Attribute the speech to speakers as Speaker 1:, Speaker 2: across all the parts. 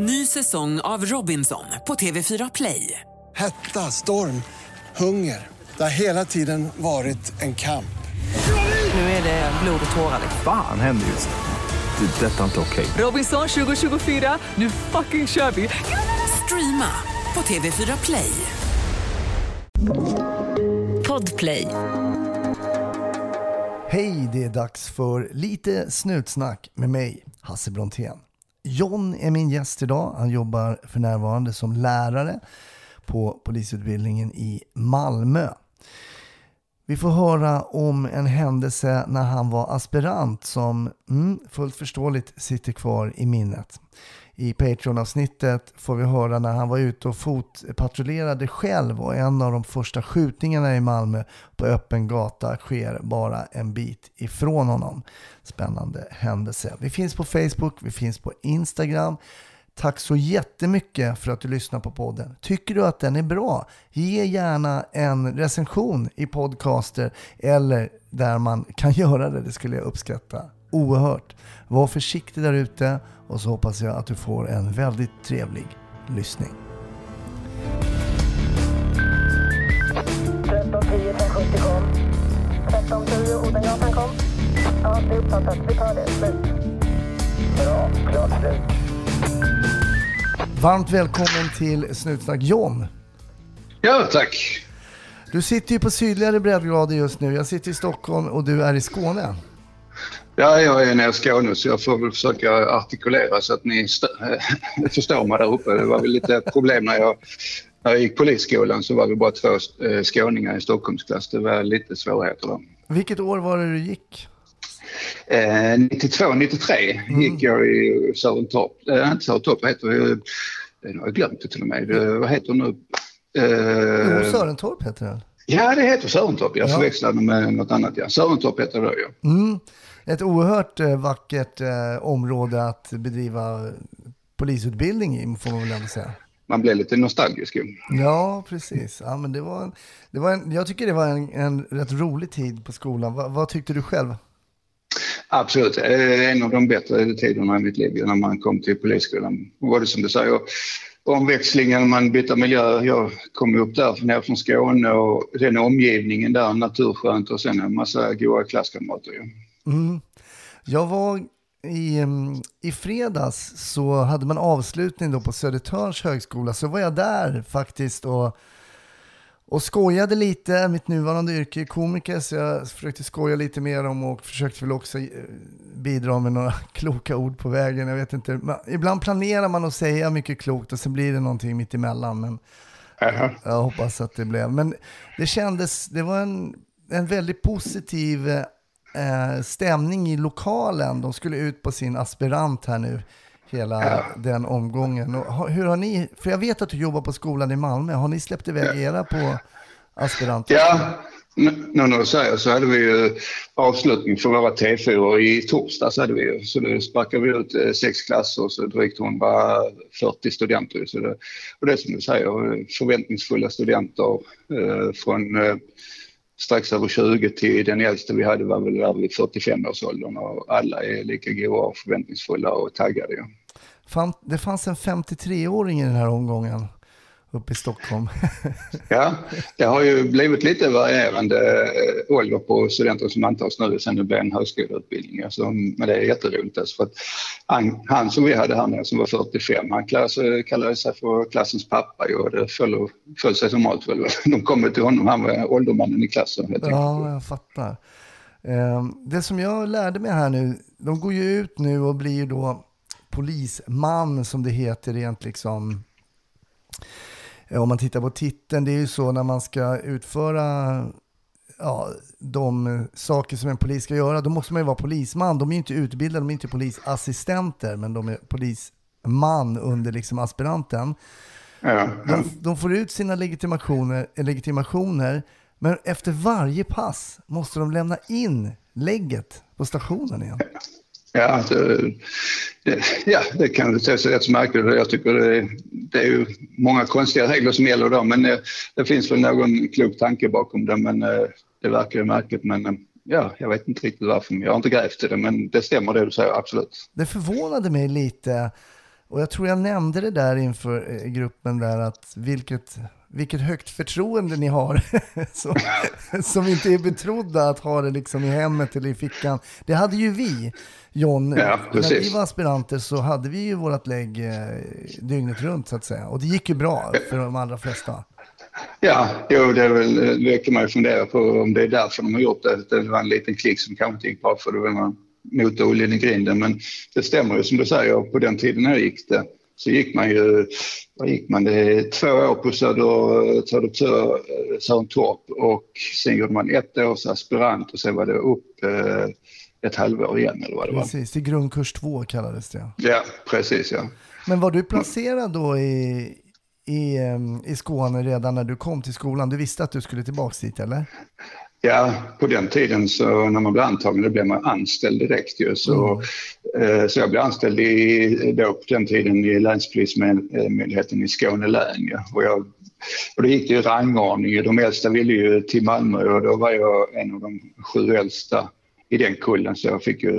Speaker 1: Ny säsong av Robinson på TV4 Play.
Speaker 2: Hetta, storm, hunger. Det har hela tiden varit en kamp.
Speaker 1: Nu är det blod och tårar.
Speaker 3: Fan händer just nu. Det. är Detta är inte okej.
Speaker 1: Robinson 2024, nu fucking kör vi! Streama på TV4 Play. Podplay.
Speaker 4: Hej, det är dags för lite snutsnack med mig, Hasse Brontén. John är min gäst idag. Han jobbar för närvarande som lärare på polisutbildningen i Malmö. Vi får höra om en händelse när han var aspirant som mm, fullt förståeligt sitter kvar i minnet. I Patreon-avsnittet får vi höra när han var ute och fotpatrullerade själv och en av de första skjutningarna i Malmö på öppen gata sker bara en bit ifrån honom. Spännande händelse. Vi finns på Facebook, vi finns på Instagram. Tack så jättemycket för att du lyssnar på podden. Tycker du att den är bra? Ge gärna en recension i podcaster eller där man kan göra det. Det skulle jag uppskatta oerhört. Var försiktig där ute och så hoppas jag att du får en väldigt trevlig lyssning.
Speaker 5: 1310 370 kom. 1310 Odengatan kom. Ja, det är uppfattat. Vi tar det. Slut. Bra. Klart slut.
Speaker 4: Varmt välkommen till Snutsnack John.
Speaker 6: Ja, tack.
Speaker 4: Du sitter ju på sydligare breddgrader just nu. Jag sitter i Stockholm och du är i Skåne.
Speaker 6: Ja, jag är nere i Skåne så jag får väl försöka artikulera så att ni st- förstår mig där uppe. Det var väl lite problem när jag, när jag gick polisskolan så var vi bara två eh, skåningar i Stockholmsklass. Det var lite svårigheter där.
Speaker 4: Vilket år var det du gick?
Speaker 6: Eh, 92, 93 gick jag i Sörentorp. Eh, inte Sörentorp, vad heter det? Eh, Jag har glömt det till och med. Det, vad heter det nu? Eh,
Speaker 4: Jo, Sörentorp heter den.
Speaker 6: ja, det heter Sörentorp. Jag
Speaker 4: Ja.
Speaker 6: förväxlade med något annat. Ja. Sörentorp heter det, ja.
Speaker 4: Mm. Ett oerhört eh, vackert eh, område att bedriva polisutbildning i, får man väl ändå säga.
Speaker 6: Man blev lite nostalgisk. ju.
Speaker 4: Ja, precis. Ja, men det var en, det var en, jag tycker det var en, en rätt rolig tid på skolan. Va, vad tyckte du själv?
Speaker 6: Absolut, Eh, en av de bättre tiderna i mitt liv när man kom till polisskolan. Var det som du säger, omväxlingen, man bytte miljö. Jag kom upp där ner från Skåne och den omgivningen där, naturskönt och sen en massa goda klasskamrater.
Speaker 4: Mm. Jag var i, em, i fredags så hade man avslutning då på Södertörns högskola. Så var jag där faktiskt och, och skojade lite. Mitt nuvarande yrke är komiker så jag försökte skoja lite med dem och försökte väl också eh, bidra med några kloka ord på vägen. Jag vet inte. Men ibland planerar man att säga mycket klokt och sen blir det någonting mitt emellan. Men
Speaker 6: Jaha.
Speaker 4: jag hoppas att det blev. Men det kändes, det var en, en väldigt positiv eh, stämning i lokalen. De skulle ut på sin aspirant här nu, hela den omgången. Och, hur har ni, för jag vet att du jobbar på skolan i Malmö, har ni släppt iväg era på aspiranter?
Speaker 6: Ja, nu när du säger så hade vi ju avslutning för våra T4 i torsdags. Hade vi, ju. så då sparkade vi ut eh, sex klasser och så drygt 140 studenter. Så det, och det är som du säger, förväntningsfulla studenter eh, från eh, strax över 20 till den äldsta vi hade var väl där vid 45-årsåldern och alla är lika goa och förväntningsfulla och taggade. Ja.
Speaker 4: Fan, det fanns en 53-åring i den här omgången uppe i Stockholm.
Speaker 6: Ja, det har ju blivit lite varierande eh, ålder på studenter som antas nu sen det blev en högskoleutbildning. Alltså, men det är jätteroligt. Alltså, för att han, han som vi hade här nere som var 45, han kallade sig, kallade sig för klassens pappa och det föll, föll sig som väl. De kom till honom, han var åldermannen i klassen enkelt.
Speaker 4: Ja, jag fattar. Ehm, Det som jag lärde mig här nu, de går ju ut nu och blir då polisman som det heter rent liksom. Eh, Om man tittar på titeln, det är ju så när man ska utföra ja, de saker som en polis ska göra, då måste man ju vara polisman. De är ju inte utbildade, de är inte polisassistenter, men de är polisman under liksom aspiranten.
Speaker 6: Ja.
Speaker 4: De, de får ut sina legitimationer, legitimationer, men efter varje pass måste de lämna in lägget på stationen igen.
Speaker 6: Ja, det, det, ja, det kan se te sig rätt så märkligt. Jag tycker det, det är ju många konstiga regler som gäller då, men det, det finns väl någon klok tanke bakom det. Men eh, det verkar ju märkligt. Men eh, ja, jag vet inte riktigt varför. Jag har inte grävt i det, men det stämmer det du säger, absolut.
Speaker 4: Det förvånade mig lite Och jag tror jag nämnde det där inför gruppen där att vilket, vilket högt förtroende ni har som, som inte är betrodda att ha det liksom i hemmet eller i fickan. Det hade ju vi, John.
Speaker 6: Ja,
Speaker 4: När vi var aspiranter så hade vi ju vårat lägg eh, dygnet runt så att säga. Och det gick ju bra för de allra flesta.
Speaker 6: Ja, jo, det, är väl, det kan man ju fundera på om det är därför de har gjort det. Det var en liten klick som kanske inte gick bra för det var motoroljan i grinden. Men det stämmer ju som du säger, på den tiden jag gick det så gick man ju, vad gick man, det två år på Söder, Södertörn, eh, Sörentorp och sen gjorde man ett års aspirant och sen var det upp eh, ett halvår igen eller vad det var.
Speaker 4: Precis, i grundkurs två kallades det.
Speaker 6: Ja, precis ja.
Speaker 4: Men var du placerad då i, i, em, i Skåne redan när du kom till skolan? Du visste att du skulle tillbaka dit eller?
Speaker 6: Ja, på den tiden så när man blev antagen då blev man anställd direkt ju. Så, eh, så jag blev anställd i, då på den tiden i Länspolismyndigheten i Skåne län. Ja. Och, jag, och då gick det ju rangordning. De äldsta ville ju till Malmö och då var jag en av de sju äldsta i den kullen så jag fick ju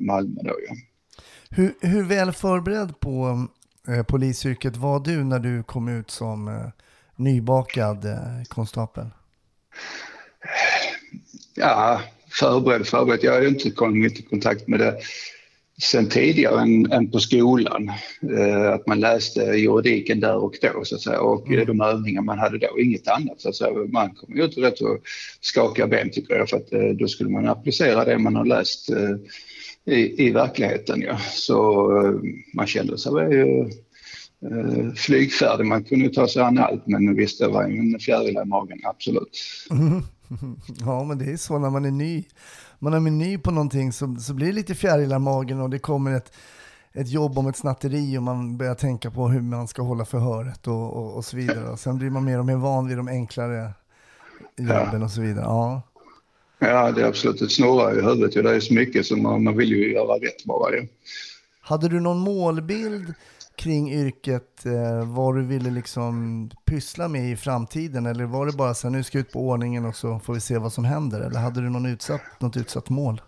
Speaker 6: Malmö då. Ja.
Speaker 4: Hur, hur väl förberedd på eh, polisyrket var du när du kom ut som eh, nybakad eh, konstapel?
Speaker 6: Ja, förberedd, förberedd. Jag har ju inte kommit i kontakt med det sen tidigare än, än på skolan. Eh, att man läste juridiken där och då så att säga och mm. de övningar man hade då, inget annat. Så att säga. Man kom ju ut rätt och skaka ben tycker jag för att eh, då skulle man applicera det man har läst eh, i, i verkligheten. Ja. Så eh, man kände sig väl ju eh, flygfärdig. Man kunde ta sig an allt men visst det var ju en fjäril i magen, absolut.
Speaker 4: Ja, men det är så när man är ny. Man är ny på någonting så, så blir det lite fjärilar i magen och det kommer ett, ett jobb om ett snatteri och man börjar tänka på hur man ska hålla förhöret och, och, och så vidare. Och sen blir man mer och mer van vid de enklare jobben och så vidare. Ja.
Speaker 6: Ja, det är absolut. Det snurrar i huvudet. Det är så mycket som man, man vill ju göra rätt bara. Ja.
Speaker 4: Hade du någon målbild kring yrket, eh, vad du ville liksom pyssla med i framtiden? Eller var det bara så här, nu ska jag ut på ordningen och så får vi se vad som händer? Eller hade du någon utsatt, något utsatt mål?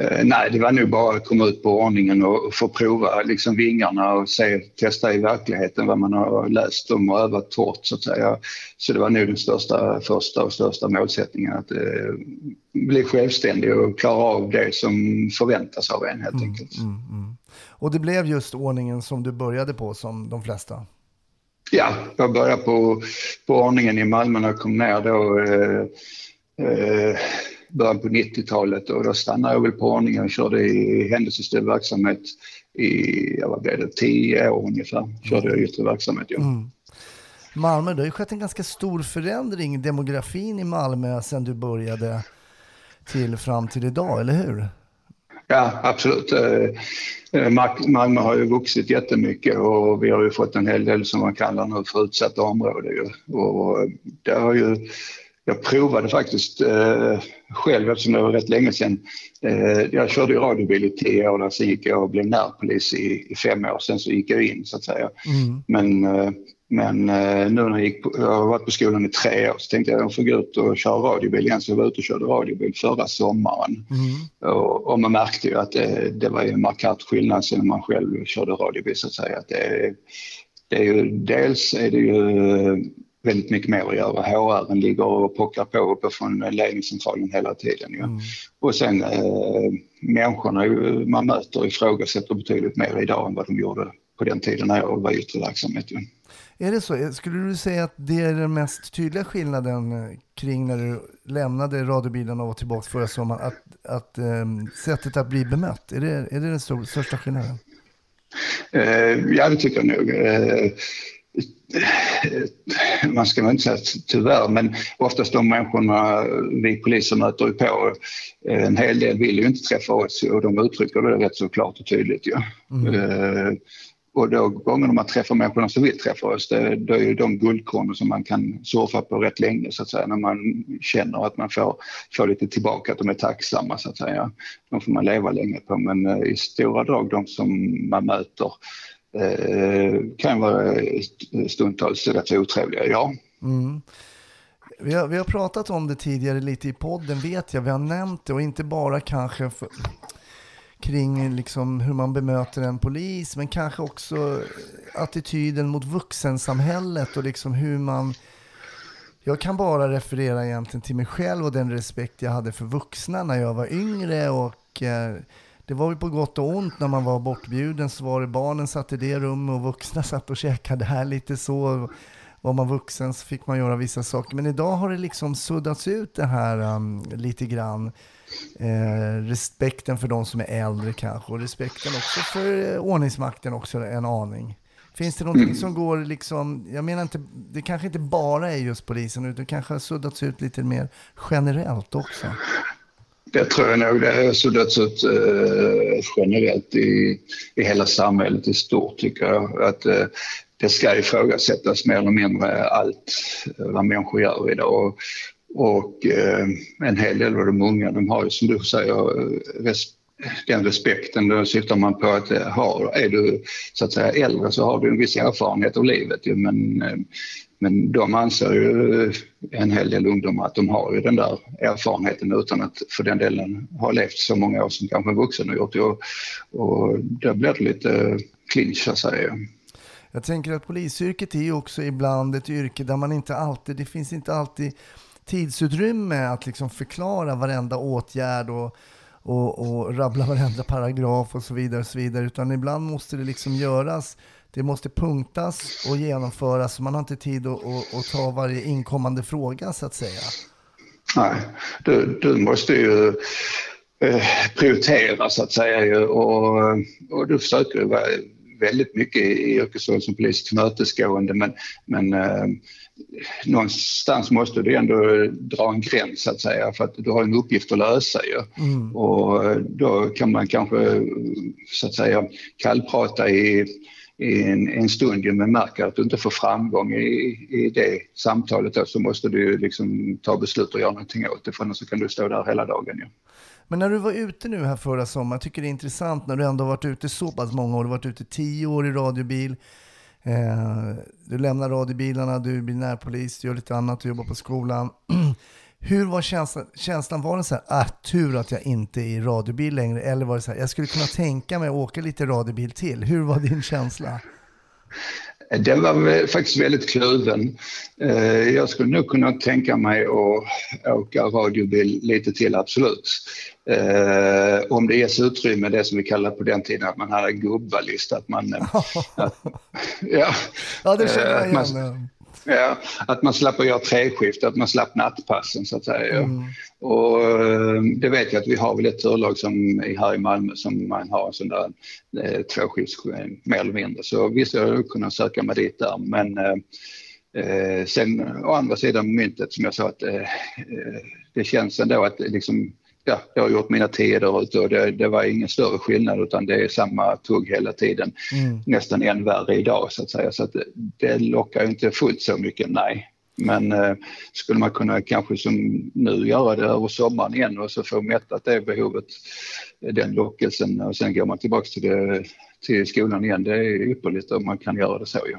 Speaker 6: Eh, nej, det var nog bara att komma ut på ordningen och få prova liksom vingarna och se, testa i verkligheten vad man har läst om och övat hårt så att säga. Så det var nog den största, första och största målsättningen att eh, bli självständig och klara av det som förväntas av en helt enkelt.
Speaker 4: Och det blev just ordningen som du började på som de flesta?
Speaker 6: Ja, jag började på, på ordningen i Malmö när jag kom ner då. Eh, eh, början på 90-talet och då stannade jag väl på ordningen och körde i händelsestyrd verksamhet i, vad blev det, tio år ungefär. Körde jag yttre verksamhet. Ja.
Speaker 4: Malmö, det har ju skett en ganska stor förändring i demografin i Malmö sedan du började till fram till idag, eller hur?
Speaker 6: Ja, absolut. Eh, eh, Mal- Malmö har ju vuxit jättemycket och vi har ju fått en hel del som man kallar nu för utsatta områden. Och det har ju, jag provade faktiskt eh, själv eftersom det var rätt länge sedan. Eh, jag körde ju radiobil i tio år, där, sen gick jag och blev närpolis i, i fem år, sen så gick jag in så att säga. Men, eh, men eh, nu när jag gick på, jag har varit på skolan i tre år så tänkte jag att jag får gå ut och köra radiobil igen. Så jag var ute och körde radiobil förra sommaren. Och, och man märkte ju att det, det var en markant skillnad sen när man själv körde radiobil så att säga. Att det, det är ju, dels är det ju väldigt mycket mer att göra. HR ligger och pockar på uppe från ledningscentralen hela tiden. Ju. Och sen eh, människorna man möter ifrågasätter betydligt mer idag än vad de gjorde på den tiden när jag var i yttre verksamhet.
Speaker 4: Är det så? Skulle du säga att det är den mest tydliga skillnaden eh, kring när du lämnade radiobilen och var tillbaka förra sommaren? Att, att ehm, sättet att bli bemött, är det, är det den stor, största skillnaden?
Speaker 6: Eh, ja, det tycker jag nog. Eh, man ska väl inte säga tyvärr, men oftast de människorna vi poliser möter på, en hel del vill ju inte träffa oss och de uttrycker det rätt så klart och tydligt. Ja. Eh, och då gångerna man träffar människorna som vill träffa oss, det, det är ju de guldkorn som man kan surfa på rätt länge så att säga, när man känner att man får, får lite tillbaka, att de är tacksamma så att säga. De får man leva länge på, men eh, i stora drag de som man möter eh, kan vara stundtals rätt otrevliga, ja. Mm.
Speaker 4: Vi har, vi har pratat om det tidigare lite i podden vet jag. Vi har nämnt det och inte bara kanske för, kring liksom hur man bemöter en polis, men kanske också attityden mot vuxensamhället och liksom hur man... Jag kan bara referera egentligen till mig själv och den respekt jag hade för vuxna när jag var yngre och eh, det var ju på gott och ont när man var bortbjuden så var det barnen satt i det rummet och vuxna satt och käkade här lite så. Var man vuxen så fick man göra vissa saker. Men idag har det liksom suddats ut det här um, lite grann. Eh, respekten för de som är äldre kanske och respekten också för eh, ordningsmakten också en aning. Finns det någonting
Speaker 6: Mm.
Speaker 4: som går liksom, jag menar inte, det kanske inte bara är just polisen utan det kanske har suddats ut lite mer generellt också.
Speaker 6: Det tror jag nog. Det har suddats ut eh, generellt i, i hela samhället i stort tycker jag. Att eh, det ska ifrågasättas mer eller mindre allt eh, vad människor gör idag. Och, och eh, en hel del av de unga de har ju som du säger res, den respekten. Då syftar man på att eh, ha. har, är du så att säga äldre så har du en viss erfarenhet av livet. Ju, men, eh, men de anser ju eh, en hel del ungdomar att de har ju den där erfarenheten utan att för den delen ha levt så många år som kanske en vuxen har gjort. Och, och då blir det lite clinch så att säga.
Speaker 4: Jag tänker att polisyrket är ju också ibland ett yrke där man inte alltid, det finns inte alltid tidsutrymme att liksom förklara varenda åtgärd och, och, och rabbla varenda paragraf och så vidare. Och så vidare. Utan ibland måste det liksom göras, det måste punktas och genomföras. Man har inte tid att, att, att ta varje inkommande fråga så att säga.
Speaker 6: Nej, du, du måste ju eh, prioritera så att säga och, och du försöker vara väldigt mycket i yrkesrollen som polis tillmötesgående men, men eh, någonstans måste du ändå dra en gräns så att säga för att du har en uppgift att lösa ju.
Speaker 4: Mm.
Speaker 6: Och eh, då kan man kanske så att säga kallprata i, i en, en stund men märker att du inte får framgång i, i det samtalet då, så måste du liksom ta beslut och göra någonting åt det för annars så kan du stå där hela dagen ju.
Speaker 4: Men när du var ute nu här förra sommaren, jag tycker det är intressant när du ändå varit ute så pass många år, du har varit ute tio år i radiobil, eh, du lämnar radiobilarna, du blir närpolis, du gör lite annat, du jobbar på skolan. Hur var känslan? Känslan var det så här, ah, tur att jag inte är i radiobil längre, eller var det så här, jag skulle kunna tänka mig att åka lite radiobil till. Hur var din känsla?
Speaker 6: Den var faktiskt väldigt kluven. Eh, Jag skulle nog kunna tänka mig att åka radiobil lite till, absolut. Eh, Om det ges utrymme, det som vi kallade på den tiden, att man hade en gubbalista. Att man, eh, att, ja,
Speaker 4: Ja, det känner jag
Speaker 6: Eh, man-
Speaker 4: igen.
Speaker 6: Ja, att man slapp att göra treskift, att man slapp nattpassen så att säga. Och eh, det vet jag att vi har väl ett turlag som är här i Malmö som man har en sån där eh, tvåskifts mer eller mindre. Så visst jag hade kunnat söka mig dit där men eh, eh, sen å andra sidan myntet som jag sa att eh, eh, det känns ändå att liksom Ja, jag har gjort mina ute och det, det var ingen större skillnad utan det är samma tugg hela tiden. Nästan än värre idag så att säga. Så att det, det lockar ju inte fullt så mycket, nej. Men eh, skulle man kunna kanske som nu göra det över sommaren igen och så få mättat det behovet, den lockelsen och sen går man tillbaks till, det, till skolan igen. Det är ypperligt om man kan göra det så. Ja.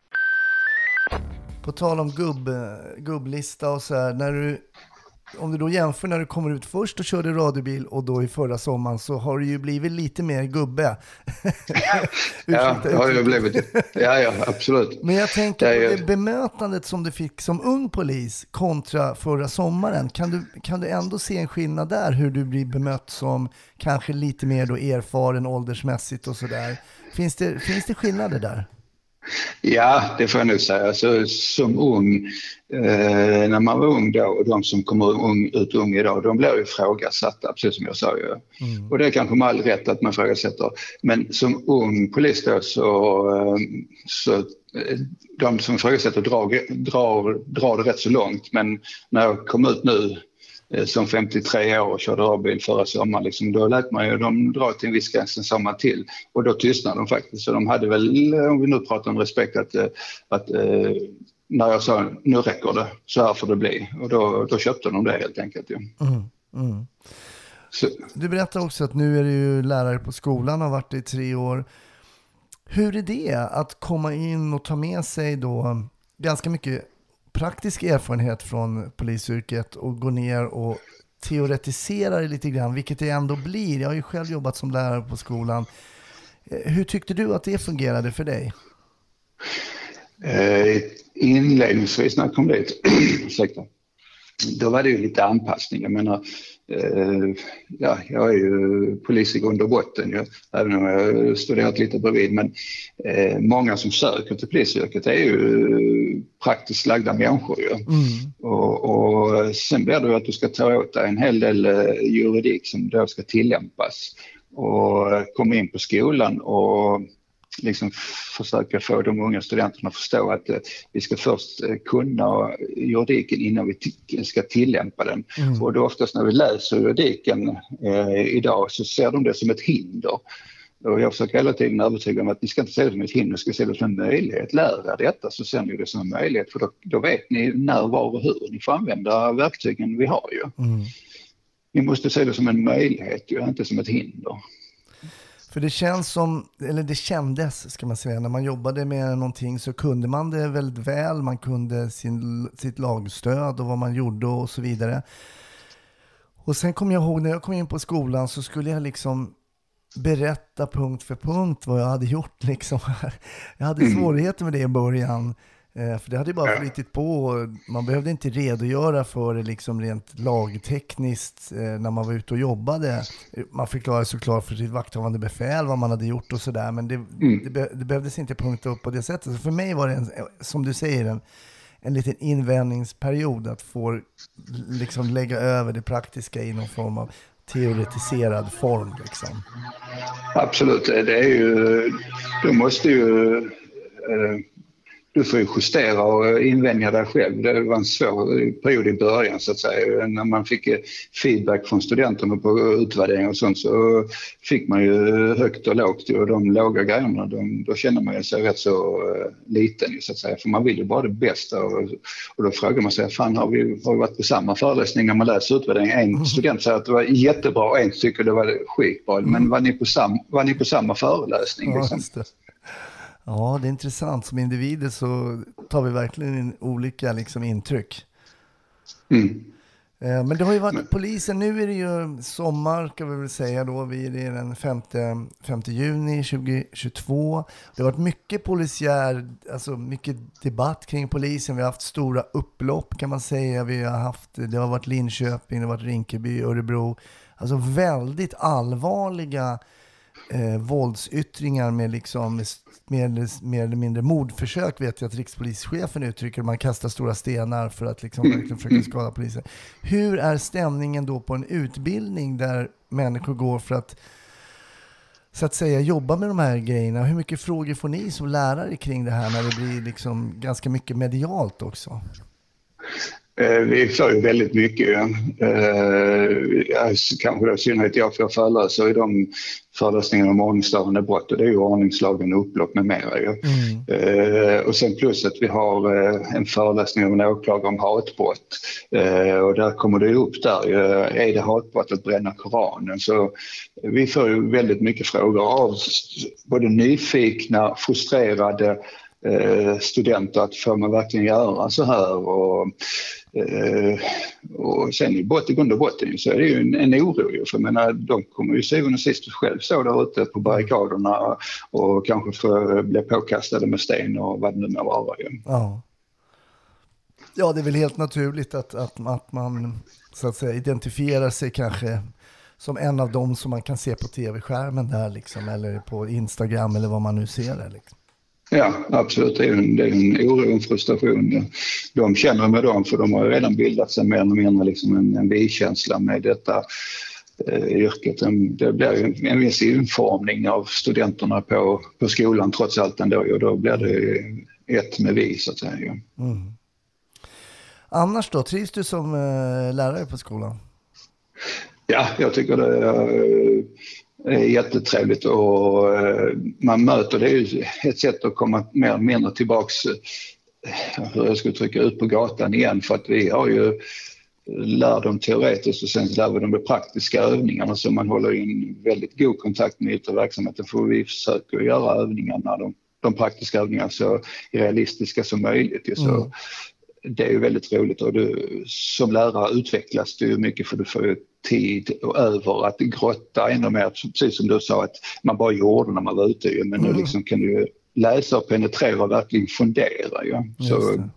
Speaker 4: På tal om gubb, gubblista och så här, när du, om du då jämför när du kommer ut först och körde radiobil och då i förra sommaren så har du ju blivit lite mer gubbe.
Speaker 6: Ja, det har
Speaker 4: uttrycket.
Speaker 6: blivit. Ja, ja, absolut.
Speaker 4: Men jag tänker på det bemötandet som du fick som ung polis kontra förra sommaren. Kan du, kan du ändå se en skillnad där hur du blir bemött som kanske lite mer då erfaren åldersmässigt och sådär? Finns det, finns det skillnader där?
Speaker 6: Ja, det får jag nog säga. Alltså, som ung, eh, när man var ung då och de som kommer ung, ut ung idag, de blir ju ifrågasatta, precis som jag sa. Ju. Och det är kanske med all rätt att man ifrågasätter. Men som ung polis då så, eh, så eh, de som ifrågasätter drar, drar, drar det rätt så långt. Men när jag kom ut nu som 53 år och körde rörbil förra sommaren. Liksom, då lät man ju dem dra till en viss gräns, sen sa man till och då tystnade de faktiskt. Så de hade väl, om vi nu pratar om respekt, att, eh, att eh, när jag sa nu räcker det, så här får det bli. Och då, då köpte de det helt enkelt. Ja.
Speaker 4: Mm, mm. Du berättar också att nu är du lärare på skolan och har varit det i tre år. Hur är det att komma in och ta med sig då ganska mycket praktisk erfarenhet från polisyrket och gå ner och teoretisera det lite grann, vilket det ändå blir. Jag har ju själv jobbat som lärare på skolan. Eh, hur tyckte du att det fungerade för dig?
Speaker 6: Eh, inledningsvis när jag kom dit, ursäkta, då var det ju lite anpassning. Jag menar, eh, ja, jag är ju polis i grund och botten, ju, även om jag har studerat lite bredvid. Men eh, många som söker till polisyrket är ju praktiskt lagda människor. Ju. Och, och sen blir det att du ska ta åt dig en hel del eh, juridik som då ska tillämpas och eh, komma in på skolan och liksom försöka få de unga studenterna att förstå att eh, vi ska först eh, kunna juridiken innan vi ska tillämpa den. Och då oftast när vi läser juridiken eh, idag så ser de det som ett hinder. Och jag försöker hela tiden övertyga om att ni ska inte se det som ett hinder, ni ska se det som en möjlighet. Lär er detta så ser ni det som en möjlighet för då, då vet ni när, var och hur ni får använda verktygen vi har ju. Ni måste se det som en möjlighet, ju, inte som ett hinder.
Speaker 4: För det känns som, eller det kändes ska man säga, när man jobbade med någonting så kunde man det väldigt väl. Man kunde sin, sitt lagstöd och vad man gjorde och så vidare. Och sen kommer jag ihåg när jag kom in på skolan så skulle jag liksom berätta punkt för punkt vad jag hade gjort. Liksom. Jag hade svårigheter med det i början. Eh, För det hade ju bara flyttit på. Man behövde inte redogöra för det liksom rent lagtekniskt eh, när man var ute och jobbade. Man förklarade såklart för sitt vakthavande befäl vad man hade gjort och sådär. Men det, det, be, det behövdes inte punkta upp på det sättet. Så för mig var det, en, som du säger, en, en liten invändningsperiod att få liksom lägga över det praktiska i någon form av teoretiserad form. Liksom.
Speaker 6: Absolut, det är ju, du måste ju, eh, du får ju justera och invänja dig själv. Det var en svår period i början så att säga. När man fick eh, feedback från studenterna på utvärdering och sånt så fick man ju högt och lågt och de låga grejerna de, då känner man sig rätt så eh, liten så att säga. För man vill ju bara det bästa och, och då frågar man sig, fan har vi, har vi varit på samma föreläsning när man läser utvärdering? En student säger att det var jättebra och en tycker det var skitbra. Men var ni på, sam, var ni på samma föreläsning? Liksom?
Speaker 4: Ja, det är intressant. Som individer så tar vi verkligen in olika liksom, intryck.
Speaker 6: Mm.
Speaker 4: Eh, Men det har ju varit polisen, nu är det ju sommar kan vi väl säga då, vi är den 5, 5 juni 2022. Det har varit mycket polisiär, alltså mycket debatt kring polisen. Vi har haft stora upplopp kan man säga. Vi har haft, det har varit Linköping, det har varit Rinkeby, Örebro. Alltså väldigt allvarliga eh, våldsyttringar med liksom med, mer eller mindre mordförsök vet jag att rikspolischefen uttrycker. Man kastar stora stenar för att liksom verkligen försöka skada polisen. Hur är stämningen då på en utbildning där människor går för att så att säga jobba med de här grejerna? Hur mycket frågor får ni som lärare kring det här när det blir liksom ganska mycket medialt också?
Speaker 6: Eh, Vi får ju väldigt mycket. Eh, ja, Kanske då i synnerhet jag får föreläsa i de föreläsningarna om ordningsstörande brott och det är ju ordningslagen, upplopp med mera. Ju. Eh, Och sen plus att vi har eh, en föreläsning om en åklagare om hatbrott. Och där kommer det upp där, är det hatbrott att bränna Koranen? Så vi får ju väldigt mycket frågor av både nyfikna, frustrerade eh, studenter att får man verkligen göra så här? Och, eh, och sen i botten, i grund och botten så är det ju en, en oro ju, för jag menar, de kommer ju syvende och sist själv stå där ute på barrikaderna och kanske få bli påkastade med sten och vad det nu må vara. Ju.
Speaker 4: Ja. ja, det är väl helt naturligt att, att, att man så att säga identifierar sig kanske som en av dem som man kan se på tv-skärmen där liksom, eller på Instagram eller vad man nu ser där. Liksom.
Speaker 6: Ja, absolut. Det är en, det är en oro och en frustration. De känner med dem för de har ju redan bildat sig mer eller mindre liksom en, en vi-känsla med detta eh, yrket. Det blir en, en viss informning av studenterna på, på skolan trots allt ändå och då blir det ett med vi så att säga. ju.
Speaker 4: Annars då, trivs du som eh, lärare på skolan?
Speaker 6: Ja, jag tycker det är jättetrevligt och eh, man möter, det är ju ett sätt att komma mer eller mindre tillbaks, eh, hur jag ska trycka ut på gatan igen för att vi har ju lär dem teoretiskt och sen lär vi dem de praktiska övningarna så man håller in väldigt god kontakt med yttre verksamheten för vi försöker göra övningarna, de, de praktiska övningarna så realistiska som möjligt. Så
Speaker 4: Mm.
Speaker 6: Det är ju väldigt roligt och du, som lärare utvecklas du mycket för du får ju tid och över att grotta ännu mer, precis som du sa att man bara gjorde när man var ute men nu
Speaker 4: Mm.
Speaker 6: liksom kan du läsa och penetrera och verkligen fundera ju.
Speaker 4: Just
Speaker 6: Så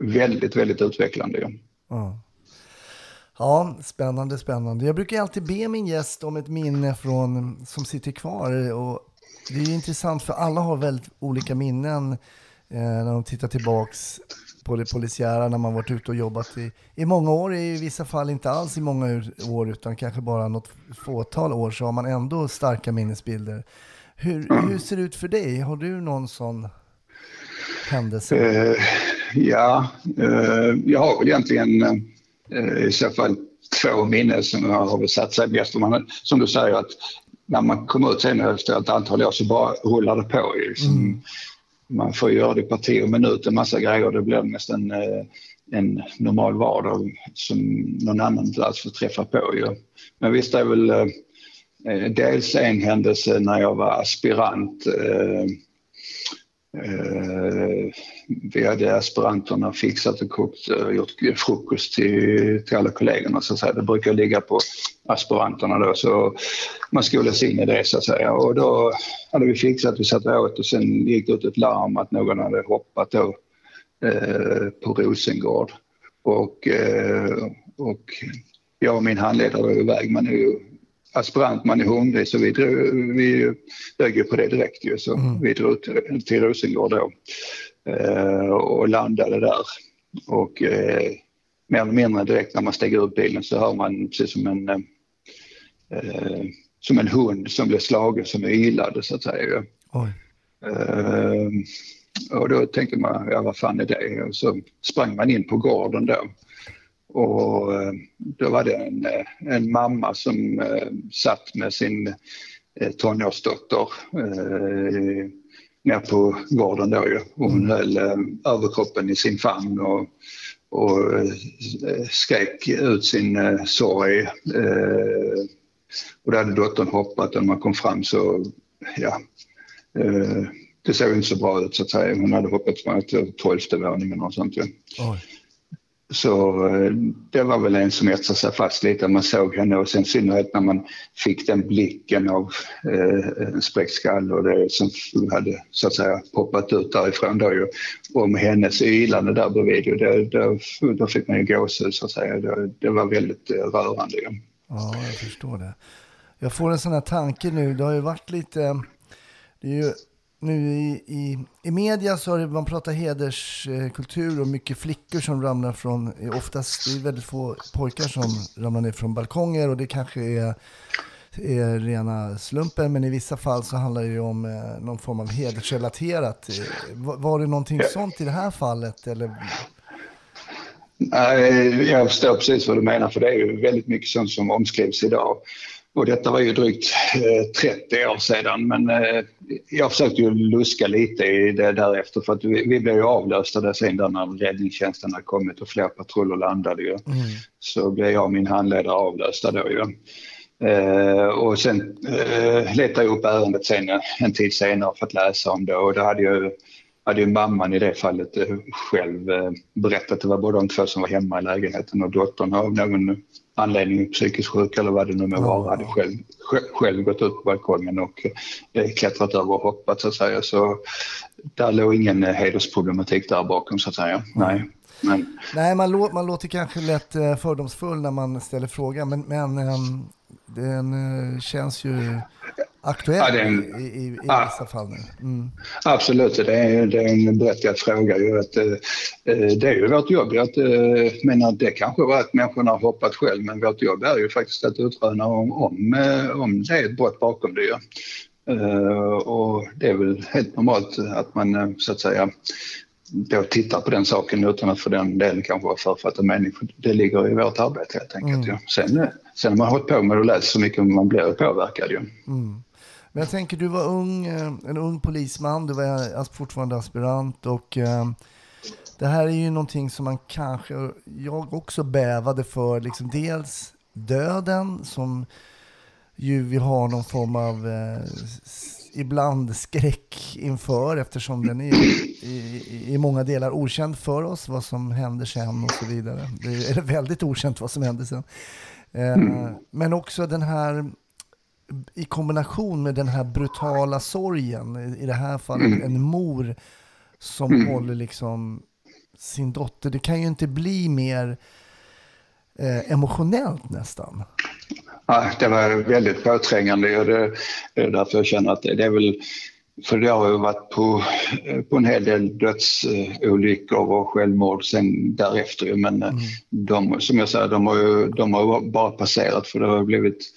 Speaker 6: väldigt, väldigt utvecklande ju.
Speaker 4: Ja. Ja, spännande, spännande. Jag brukar alltid be min gäst om ett minne från, som sitter kvar. Och det är intressant för alla har väldigt olika minnen eh, när de tittar tillbaks på det polisiära när man varit ute och jobbat i, i många år, i vissa fall inte alls i många år utan kanske bara något fåtal år så har man ändå starka minnesbilder. Hur, hur ser det ut för dig? Har du någon sån händelse?
Speaker 6: Eh, ja, eh, jag har väl egentligen eh, i så fall två minnen som jag har väl satt sig bäst. Man, som du säger att när man kommer ut sen efter ett antal år så bara rullar det på. Liksom, man får göra det i parti och minut, en massa grejer. Det blir nästan eh, en normal vardag som någon annan inte alls får träffa på. Ju. Men visst det är väl eh, eh, dels en händelse när jag var aspirant eh, vi hade aspiranterna fixat och kokt och gjort frukost till, till alla kollegorna så att säga. Det brukar ligga på aspiranterna då så man skolas in i det så att säga. Och då hade vi fixat, vi satt och åt och sen gick det ut ett larm att någon hade hoppat då eh, på Rosengård. Och, eh, och jag och min handledare var iväg. Man är ju aspirant, man är hungrig så vi, drog, vi dög ju på det direkt ju. Så vi drog till, till Rosengård då eh, och landade där. Och eh, mer eller mindre direkt när man steg ur bilen så hör man precis som en, eh, som en hund som blir slagen som ylade så att säga. Eh, och då tänkte man, ja vad fan är det? Och så sprang man in på gården då. Och eh, då var det en, eh, en mamma som eh, satt med sin tonårsdotter ner på gården då ju. Hon höll eh, överkroppen i sin famn och, och skrek ut sin sorg. Och då hade dottern hoppat och när man kom fram så, ja, det såg inte så bra ut så att säga. Hon hade hoppat från tolfte våningen och sånt ju.
Speaker 4: Oj.
Speaker 6: Så eh, det var väl en som etsade sig fast lite. Man såg henne och sen i synnerhet när man fick den blicken av eh, en spräckt skalle och det som hade så att säga poppat ut därifrån då ju. Om hennes ylande där bredvid ju, det, det, då fick man ju gåshud så att säga. Det, det var väldigt eh, rörande ju.
Speaker 4: Ja, jag förstår det. Jag får en sån här tanke nu. Det har ju varit lite... Det är ju nu i, i, i media så har det, man pratar hederskultur och mycket flickor som ramlar från, oftast det är väldigt få pojkar som ramlar ner från balkonger och det kanske är, är rena slumpen men i vissa fall så handlar det ju om eh, någon form av hedersrelaterat. Eh, Var, var det någonting sånt i det här fallet eller?
Speaker 6: Nej, Jag förstår precis vad du menar för det är ju väldigt mycket sånt som omskrivs idag. Och detta var ju drygt eh, 30 år sedan men eh, jag försökte ju luska lite i det därefter för att vi, vi blev ju avlösta där sen där när räddningstjänsten hade kommit och fler patruller landade ju. Så blev jag och min handledare avlösta då ju. Eh, och sen eh, letade jag upp ärendet sen en, en tid senare för att läsa om det och då hade ju hade ju mamman i det fallet eh, själv eh, berättat att det var både de två som var hemma i lägenheten och dottern av någon anledning psykiskt sjuk eller vad det nu må vara hade själv, själv, gått ut på balkongen och eh, klättrat över och hoppat så att säga. Så där låg ingen hedersproblematik där bakom så att säga. Nej. Men,
Speaker 4: Nej, man, lå, man låter kanske lätt fördomsfull när man ställer frågan, men, men ehm, den känns ju aktuell
Speaker 6: Ja, en-
Speaker 4: i, i, i
Speaker 6: Ja.
Speaker 4: vissa fall nu. Mm.
Speaker 6: Absolut, det är, det är en berättigad fråga. Ju att, eh, eh, det är ju vårt jobb. Att, eh, menar, det kanske var att människorna har hoppat själv men vårt jobb är ju faktiskt att utröna om, om, eh, om det är ett brott bakom det. ju. Eh, och det är väl helt normalt att man eh, så att säga då tittar på den saken utan att för den delen kanske vara författad mening. För det ligger i vårt arbete helt enkelt.
Speaker 4: Mm.
Speaker 6: Sen, sen har man hållit på med och läst så mycket man blir påverkad. Ju.
Speaker 4: Mm. Men jag tänker, du var ung, eh, en ung polisman, du var as- fortfarande aspirant och eh, det här är ju någonting som man kanske, jag också bävade för, liksom dels döden som ju vi har någon form av eh, ibland skräck inför eftersom den är i, i, många delar okänd för oss vad som händer sen och så vidare. Det är väldigt okänt vad som händer sen. Eh, Men också den här i kombination med den här brutala sorgen, i det här fallet en mor som håller liksom sin dotter. Det kan ju inte bli mer eh, emotionellt nästan.
Speaker 6: Ja, det var väldigt påträngande och det, det är därför jag känner att det, är väl för det har ju varit på, på en hel del dödsolyckor och självmord sen därefter. Men eh, de, som jag säger, de har ju de har bara passerat för det har blivit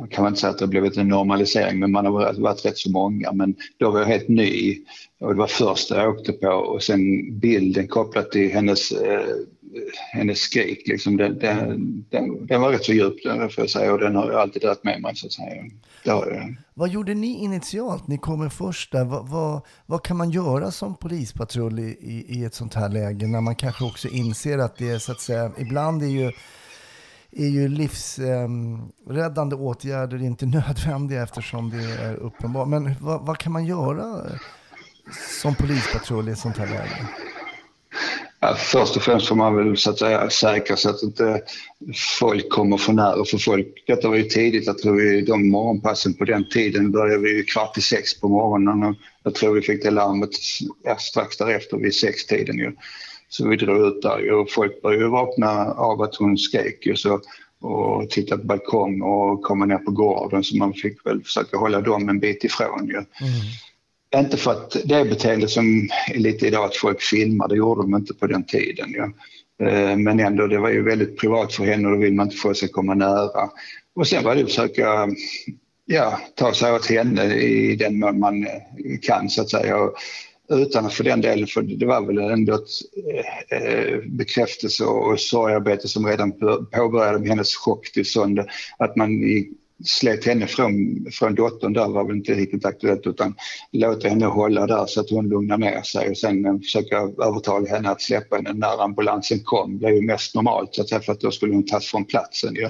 Speaker 6: jag kan inte säga att det har blivit en normalisering, men man har varit- varit rätt så många. Men då var jag helt ny och det var första jag åkte på och sen bilden kopplat till hennes, eh, hennes skrik. Liksom, den, den, den, den var rätt så djup, den får jag säga, och den har jag alltid dragit med mig. Så att säga. Det har jag.
Speaker 4: Vad gjorde ni initialt? Ni kommer först där. Vad, vad, vad kan man göra som polispatrull i, i, i ett sånt här läge när man kanske också inser att det är så att säga, ibland är ju är ju livsräddande åtgärder inte nödvändiga eftersom det är uppenbart. Men vad, vad kan man göra som polispatrull i ett sånt här läge?
Speaker 6: Ja, först och främst får man väl så att säga säkra så att inte folk kommer för nära. För folk, detta var ju tidigt, jag tror vi, de morgonpassen på den tiden började vi ju kvart i sex på morgonen jag tror vi fick det larmet ja, strax därefter vid sextiden ju. Så vi drog ut där ju och folk började ju vakna av att hon skrek ju så och titta på balkong och komma ner på gården så man fick väl försöka hålla dem en bit ifrån ju. Inte för att det är beteende som är lite idag att folk filmar, det gjorde de inte på den tiden. Ja. Eh, Men ändå, det var ju väldigt privat för henne och då vill man inte få sig komma nära. Och sen var det att försöka ja, ta sig åt henne i den mån man kan så att säga. Och utan att för den delen, för det var väl ändå ett eh, bekräftelse och sorgarbete som redan påbörjade med hennes chocktillstånd. Att man i, slet henne från, från dottern där var väl inte riktigt aktuellt utan låta henne hålla där så att hon lugnar ner sig och sen försöka övertala henne att släppa henne när ambulansen kom. Det blev ju mest normalt så att säga för att då skulle hon tas från platsen. ju.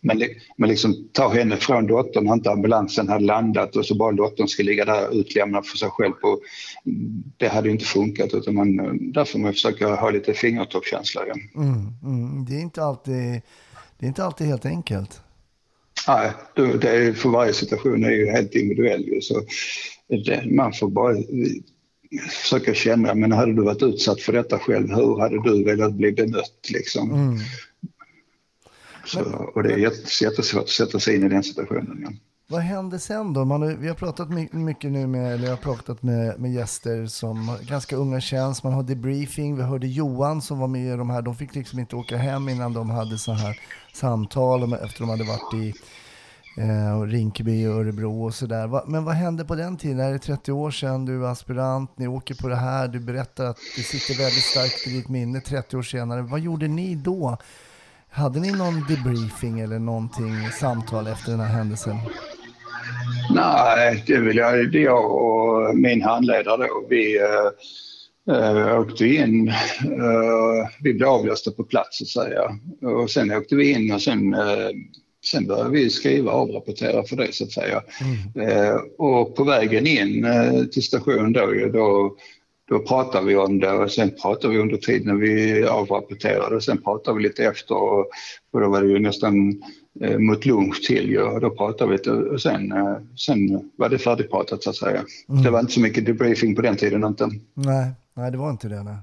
Speaker 6: Men, li- men liksom ta henne från dottern när inte ambulansen hade landat och så bara dottern ska ligga där utlämnad för sig själv. På, det hade ju inte funkat utan man, där får man försöka ha lite fingertoppskänsla. Ja.
Speaker 4: Mm, mm, det, är inte alltid, det är inte alltid helt enkelt.
Speaker 6: Nej, det, är, för varje situation är ju helt individuell. ju, Så det, man får bara eh, försöka känna, men hade du varit utsatt för detta själv, hur hade du velat bli bemött? Liksom?
Speaker 4: Mm.
Speaker 6: Så, och det är jätte- jättesvårt att sätta sig in i den situationen. Ja.
Speaker 4: Vad hände sen då? Man har, vi har pratat my- mycket nu med, eller jag har pratat med, med gäster som har ganska unga känns. Man har debriefing. Vi hörde Johan som var med i de här. De fick liksom inte åka hem innan de hade så här samtal efter de hade varit i eh, Rinkeby och Örebro och sådär. Va, men vad hände på den tiden? Det här är 30 år sedan, du är aspirant, ni åker på det här, du berättar att det sitter väldigt starkt i ditt minne 30 år senare. Vad gjorde ni då? Hade ni någon debriefing eller någonting, samtal efter den här händelsen?
Speaker 6: Nej, det vill jag, det jag och min handledare då. Vi äh, äh, åkte in, äh, vi blev avlösta på plats så att säga. Och sen åkte vi in och sen, äh, sen började vi skriva och avrapportera för det så att säga. Eh, och på vägen in eh, till stationen då, då, då pratade vi om det och sen pratade vi under tiden när vi avrapporterade och sen pratade vi lite efter och, och då var det ju nästan eh, mot lunch till ju och då pratade vi och sen, eh, sen var det färdigpratat så att säga. Det var inte så mycket debriefing på den tiden inte.
Speaker 4: Nej, nej det var inte det. Nej.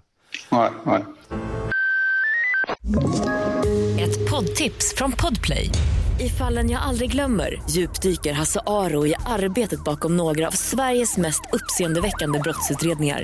Speaker 6: Nej, nej.
Speaker 7: Ett poddtips från Podplay. I fallen jag aldrig glömmer djupdyker Hasse Aro i arbetet bakom några av Sveriges mest uppseendeväckande brottsutredningar.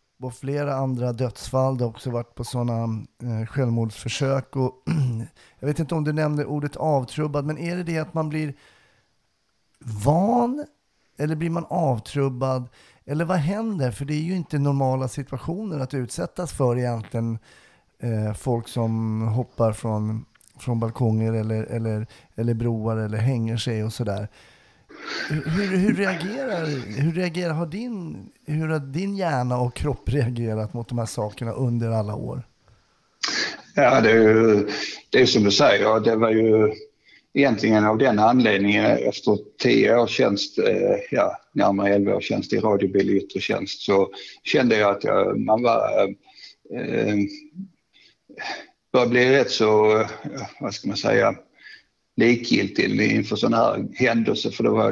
Speaker 4: på flera andra dödsfall. det har också varit på sådana eh, självmordsförsök. Och jag vet inte om du nämnde ordet avtrubbad, men är det det att man blir van eller blir man avtrubbad? Eller vad händer? För det är ju inte normala situationer att utsättas för egentligen. Eh, folk som hoppar från, från balkonger eller, eller, eller broar eller hänger sig och sådär. Hur, hur, reagerar, hur reagerar har din, hur har din hjärna och kropp reagerat mot de här sakerna under alla år?
Speaker 6: Ja, det är ju det är som du säger. Det var ju egentligen av den anledningen efter tio års tjänst, eh, ja, närmare elva års tjänst i radiobil i yttre tjänst så kände jag att jag, man var, eh, eh, började bli rätt så, eh, vad ska man säga, likgiltig inför sådana här händelser för det var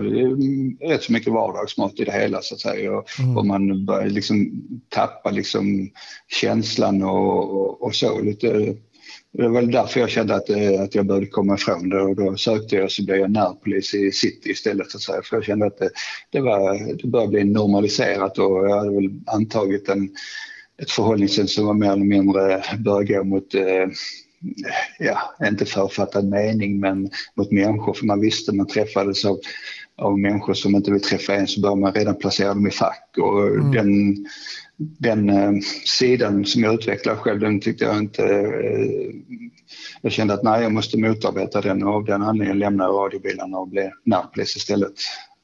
Speaker 6: rätt så mycket vardagsmat i det hela så att säga och, mm. och man började liksom tappa liksom känslan och, och, och så lite det var därför jag kände att, eh, att jag började komma ifrån det och då sökte jag så blev jag närpolis i city istället. Så att säga. För jag kände att det, det, var, det började bli normaliserat och jag hade väl antagit en, ett förhållningssätt som var mer eller mindre började gå mot eh, ja, inte författad mening men mot människor för man visste man träffades av, av människor som inte vill träffa en så bör man redan placera dem i fack och mm. den, den eh, sidan som jag utvecklade själv den tyckte jag inte eh, jag kände att nej jag måste motarbeta den och av den anledningen lämnade jag radiobilarna och blev närpolis istället.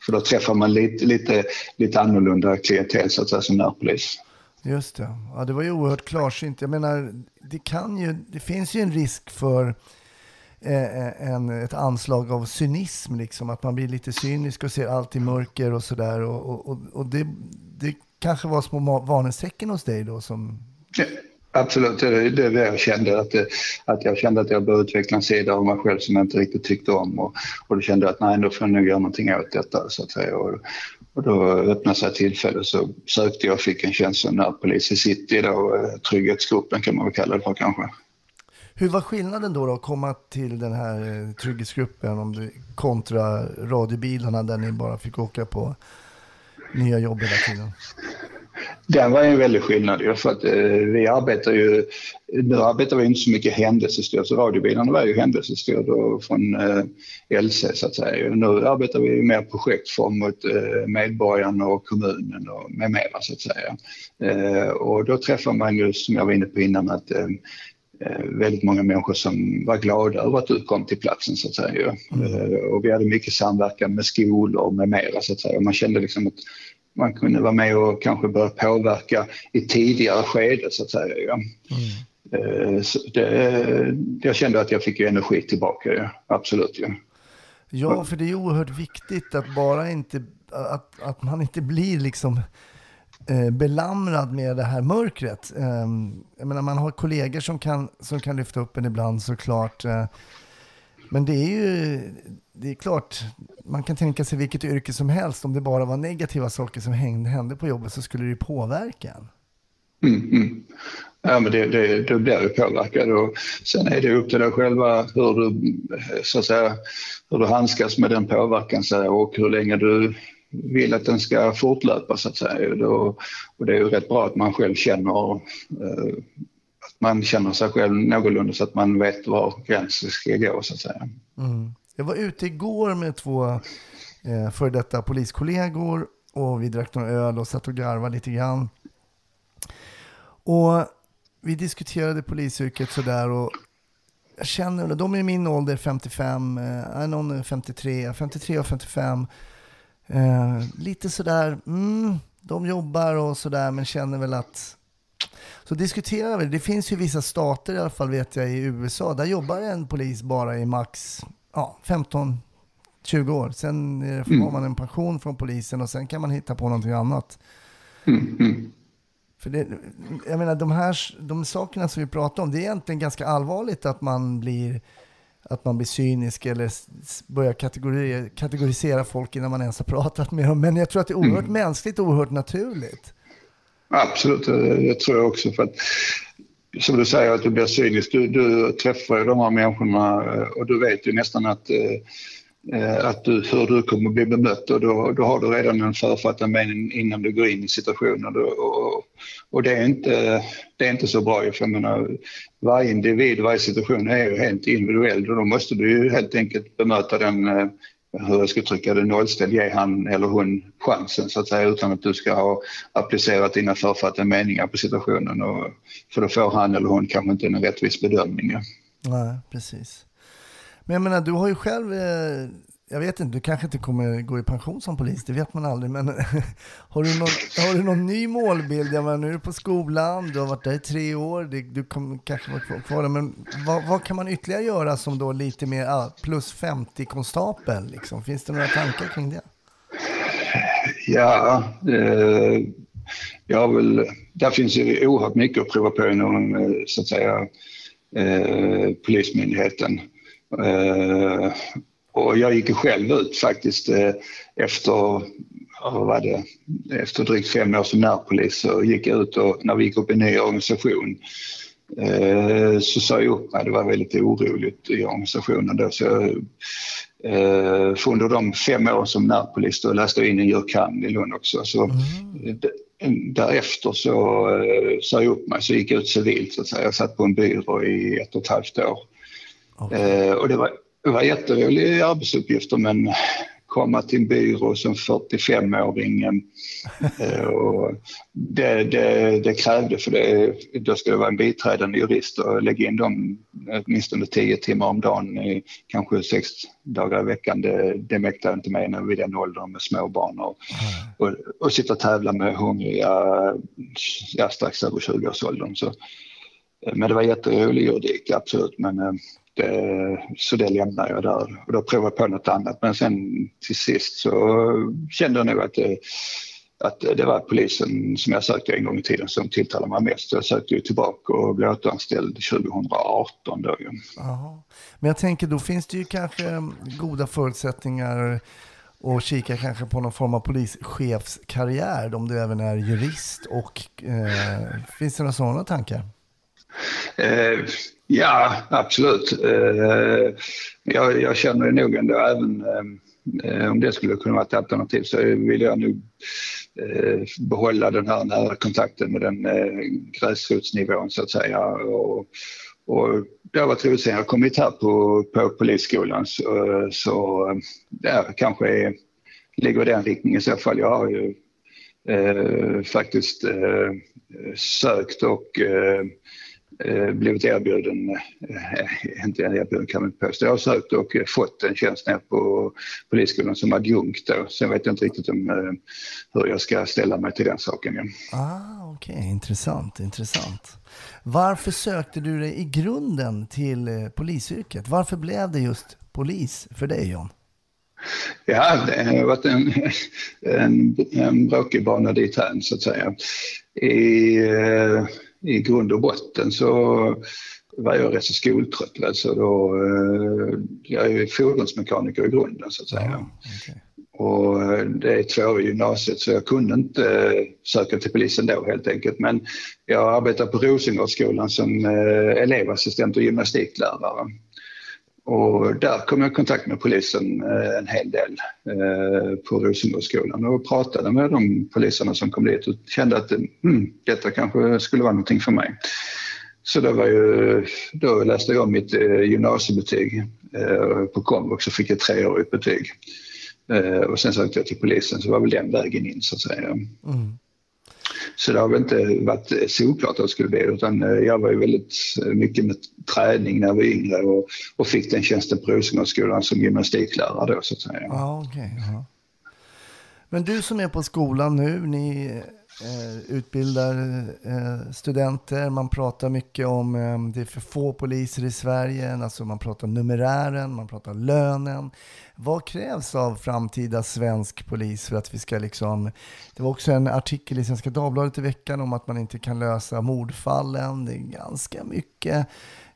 Speaker 6: För då träffar man lite, lite, lite annorlunda klientel så att säga som närpolis.
Speaker 4: Just det. Ja, det var ju oerhört klarsynt. Jag menar, det, kan ju, det finns ju en risk för eh, eh, en, ett anslag av cynism, liksom. att man blir lite cynisk och ser allt i mörker och sådär. Och, och, och det, det kanske var små varningstecken hos dig då som...
Speaker 6: Ja, absolut, det är det jag kände. Att, att jag kände att jag började utveckla en sida av mig själv som jag inte riktigt tyckte om. Och, och då kände jag att nej, då får jag nog göra någonting åt detta. Så att säga. Och, och då öppnade sig tillfälle så sökte jag och fick en tjänst som närpolis i city, då, eh, trygghetsgruppen kan man väl kalla det för kanske.
Speaker 4: Hur var skillnaden då, då att komma till den här eh, trygghetsgruppen om det, kontra radiobilarna där ni bara fick åka på nya jobb hela tiden?
Speaker 6: Den var en väldig skillnad för att eh, vi arbetar ju, nu arbetar vi inte så mycket händelsestyrd, så radiobilarna var ju händelsestyrd från eh, LC så att säga. Nu arbetar vi mer projektform mot eh, medborgarna och kommunen och med mera så att säga. Eh, och då träffar man ju, som jag var inne på innan, att eh, eh, väldigt många människor som var glada över att du kom till platsen så att säga. Mm. Eh, och vi hade mycket samverkan med skolor och med mera så att säga. Man kände liksom att man kunde vara med och kanske börja påverka i tidigare skede så att säga. Ja. Mm. Så det, jag kände att jag fick energi tillbaka, ja. absolut. Ja.
Speaker 4: ja, för det är oerhört viktigt att bara inte, att, att man inte blir liksom eh, belamrad med det här mörkret. Eh, jag menar, man har kollegor som kan, som kan lyfta upp en ibland såklart. Eh, men det är ju, det är klart, man kan tänka sig vilket yrke som helst. Om det bara var negativa saker som hände på jobbet så skulle det ju påverka en.
Speaker 6: Mm, mm. Ja, men det, det, då blir du påverkad och sen är det upp till dig själva hur du, så att säga, hur du handskas med den påverkan och hur länge du vill att den ska fortlöpa så att säga. Och, och det är ju rätt bra att man själv känner eh, man känner sig själv någorlunda så att man vet var gränsen ska gå så att säga.
Speaker 4: Mm. Jag var ute igår med två eh, före detta poliskollegor och vi drack några öl och satt och garvade lite grann. Och vi diskuterade polisyrket sådär och jag känner, de är i min ålder 55, eh, någon 53, 53 och 55. Eh, lite sådär, mm, de jobbar och sådär men känner väl att så diskuterar vi, det finns ju vissa stater i alla fall vet jag i USA, där jobbar en polis bara i max ja, 15 20 år. Sen får mm. man en pension från polisen och sen kan man hitta på någonting annat. Mm. mm. För det, jag menar, de här de sakerna som vi pratar om, det är egentligen ganska allvarligt att man blir, att man blir cynisk eller börjar kategori, kategorisera folk innan man ens har pratat med dem. Men jag tror att det är oerhört mm. mänskligt och oerhört naturligt.
Speaker 6: Absolut, det tror jag också. För att, som du säger, att du blir cynisk. Du, du träffar ju de här människorna eh, och du vet ju nästan att eh, eh, att du, hur du kommer bli bemött och då, då har du redan en författad mening innan du går in i situationen. Och, och, och det, är inte, det är inte så bra. För jag menar, varje individ, varje situation är ju helt individuell och då måste du ju helt enkelt bemöta den hur jag ska trycka det, nollställd, ge han eller hon chansen så att säga utan att du ska ha applicerat dina författade meningar på situationen. Och, för då får han eller hon kanske inte en rättvis bedömning. Ja.
Speaker 4: Nej, precis. Men jag menar, du har ju själv, eh, jag vet inte, du kanske inte kommer gå i pension som polis, det vet man aldrig, men har du någon, har du någon ny målbild? Jag menar, nu är du på skolan, du har varit där i tre år, du kommer kanske vara kvar, kvar där, men vad, vad, kan man ytterligare göra som då lite mer ah, plus 50 konstapel? Liksom? Finns det några tankar kring det?
Speaker 6: Ja, eh, jag vill, där finns ju oerhört mycket att prova på inom eh, så att säga eh, Polismyndigheten. Eh, och jag gick själv ut faktiskt eh, efter, vad var det, efter drygt fem år som närpolis så gick jag ut och när vi gick upp i en ny organisation eh, så sa jag upp mig. Det var väldigt oroligt i organisationen då. Så jag, för under de fem år som närpolis då läste jag in en jurkand i Lund också. Så mm. Därefter så sa jag upp mig så gick jag ut civilt så att säga. Jag satt på en byrå i ett och ett halvt år. Okay. och det var det var jätteroliga arbetsuppgifter men komma till en byrå som 45-åring. Eh, och det, det, det krävde, för det, då ska det vara en biträdande jurist och lägga in dem åtminstone 10 timmar om dagen, kanske sex dagar i veckan. Det, det mäktade inte med vid den åldern med små barn och, och, och sitta och tävla med hungriga, ja, strax över 20-årsåldern. Så, men det var jätterolig juridik, absolut. Men eh, Eh, så det lämnar jag där och då provar jag på något annat. Men sen till sist så kände jag nog att det, att det var polisen som jag sökte en gång i tiden som tilltalade mig mest. Jag sökte ju tillbaka och blev återanställd 2018 då ju.
Speaker 4: Men jag tänker då finns det ju kanske goda förutsättningar och kika kanske på någon form av polischefskarriär om du även är jurist och eh, finns det några sådana tankar?
Speaker 6: Eh, Ja, absolut. Eh, jag, jag känner nog ändå även eh, om det skulle kunna vara ett alternativ så vill jag nog eh, behålla den här nära kontakten med den gräsrotsnivån så att säga. Och, och det har varit roligt sen jag kommit här på, på polisskolan så, så där kanske är, ligger den riktningen i så fall. Jag har ju eh, faktiskt eh, sökt och Eh, blivit erbjuden, eh, inte erbjuden kan man inte påstå, jag har sökt och fått en tjänst nere på Polisskolan som adjunkt då. Sen vet jag inte riktigt om eh, hur jag ska ställa mig till den saken. Ja.
Speaker 4: Ah, Okej, okay. intressant, intressant. Varför sökte du dig i grunden till polisyrket? Varför blev det just polis för dig John?
Speaker 6: Ja, det har varit en, en, en bråkig bana dit här, så att säga. I, i grund och botten så var jag rätt så skoltrött. Så då, eh, jag är fordonsmekaniker i grunden så att säga. Ja, okay. Och eh, det är tvåårig gymnasiet så jag kunde inte eh, söka till polisen då helt enkelt. Men jag arbetar på Rosengårdsskolan som elevassistent och gymnastiklärare. Och där kom jag i kontakt med polisen eh, en hel del eh, på Rosengårdsskolan och pratade med de poliserna som kom dit och kände att mm, detta kanske skulle vara någonting för mig. Så då, var ju, då läste jag mitt eh, gymnasiebetyg på komvux och fick ett treårigt betyg. Och sen sökte jag till polisen så var väl den vägen in så att säga. Mm. Så det har väl inte varit solklart att jag skulle bli utan eh, jag var ju väldigt eh, mycket med träning när jag var yngre och, och fick den tjänsten på Rosengårdsskolan som gymnastiklärare då så att säga.
Speaker 4: Ja, okay, ja. Men du som är på skolan nu, ni Eh, utbildar eh, studenter, man pratar mycket om eh, det är för få poliser i Sverige, alltså man pratar numerären, man pratar lönen. Vad krävs av framtida svensk polis för att vi ska liksom... Det var också en artikel i Svenska Dagbladet i veckan om att man inte kan lösa mordfallen. Det är ganska mycket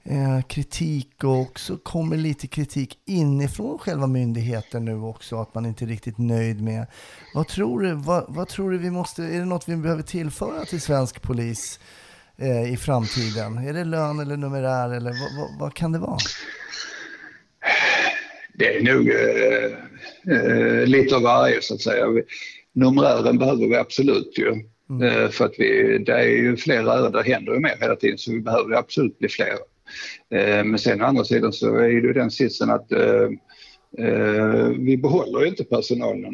Speaker 4: eh, kritik och också kommer lite kritik inifrån själva myndigheten nu också, att man inte är riktigt nöjd med. Vad tror du, vad, vad tror du vi måste, är det något vi behöver tillföra till svensk polis eh, i framtiden? Är det lön eller numerär eller vad, vad, vad kan det vara?
Speaker 6: det är nog eh, eh, lite av varje så att säga. Numerären behöver vi absolut ju. Mm. För att vi, det är ju fler ärenden, det händer ju mer hela tiden så vi behöver absolut bli fler. Men sen å andra sidan så är det ju den sitsen att vi behåller ju inte personalen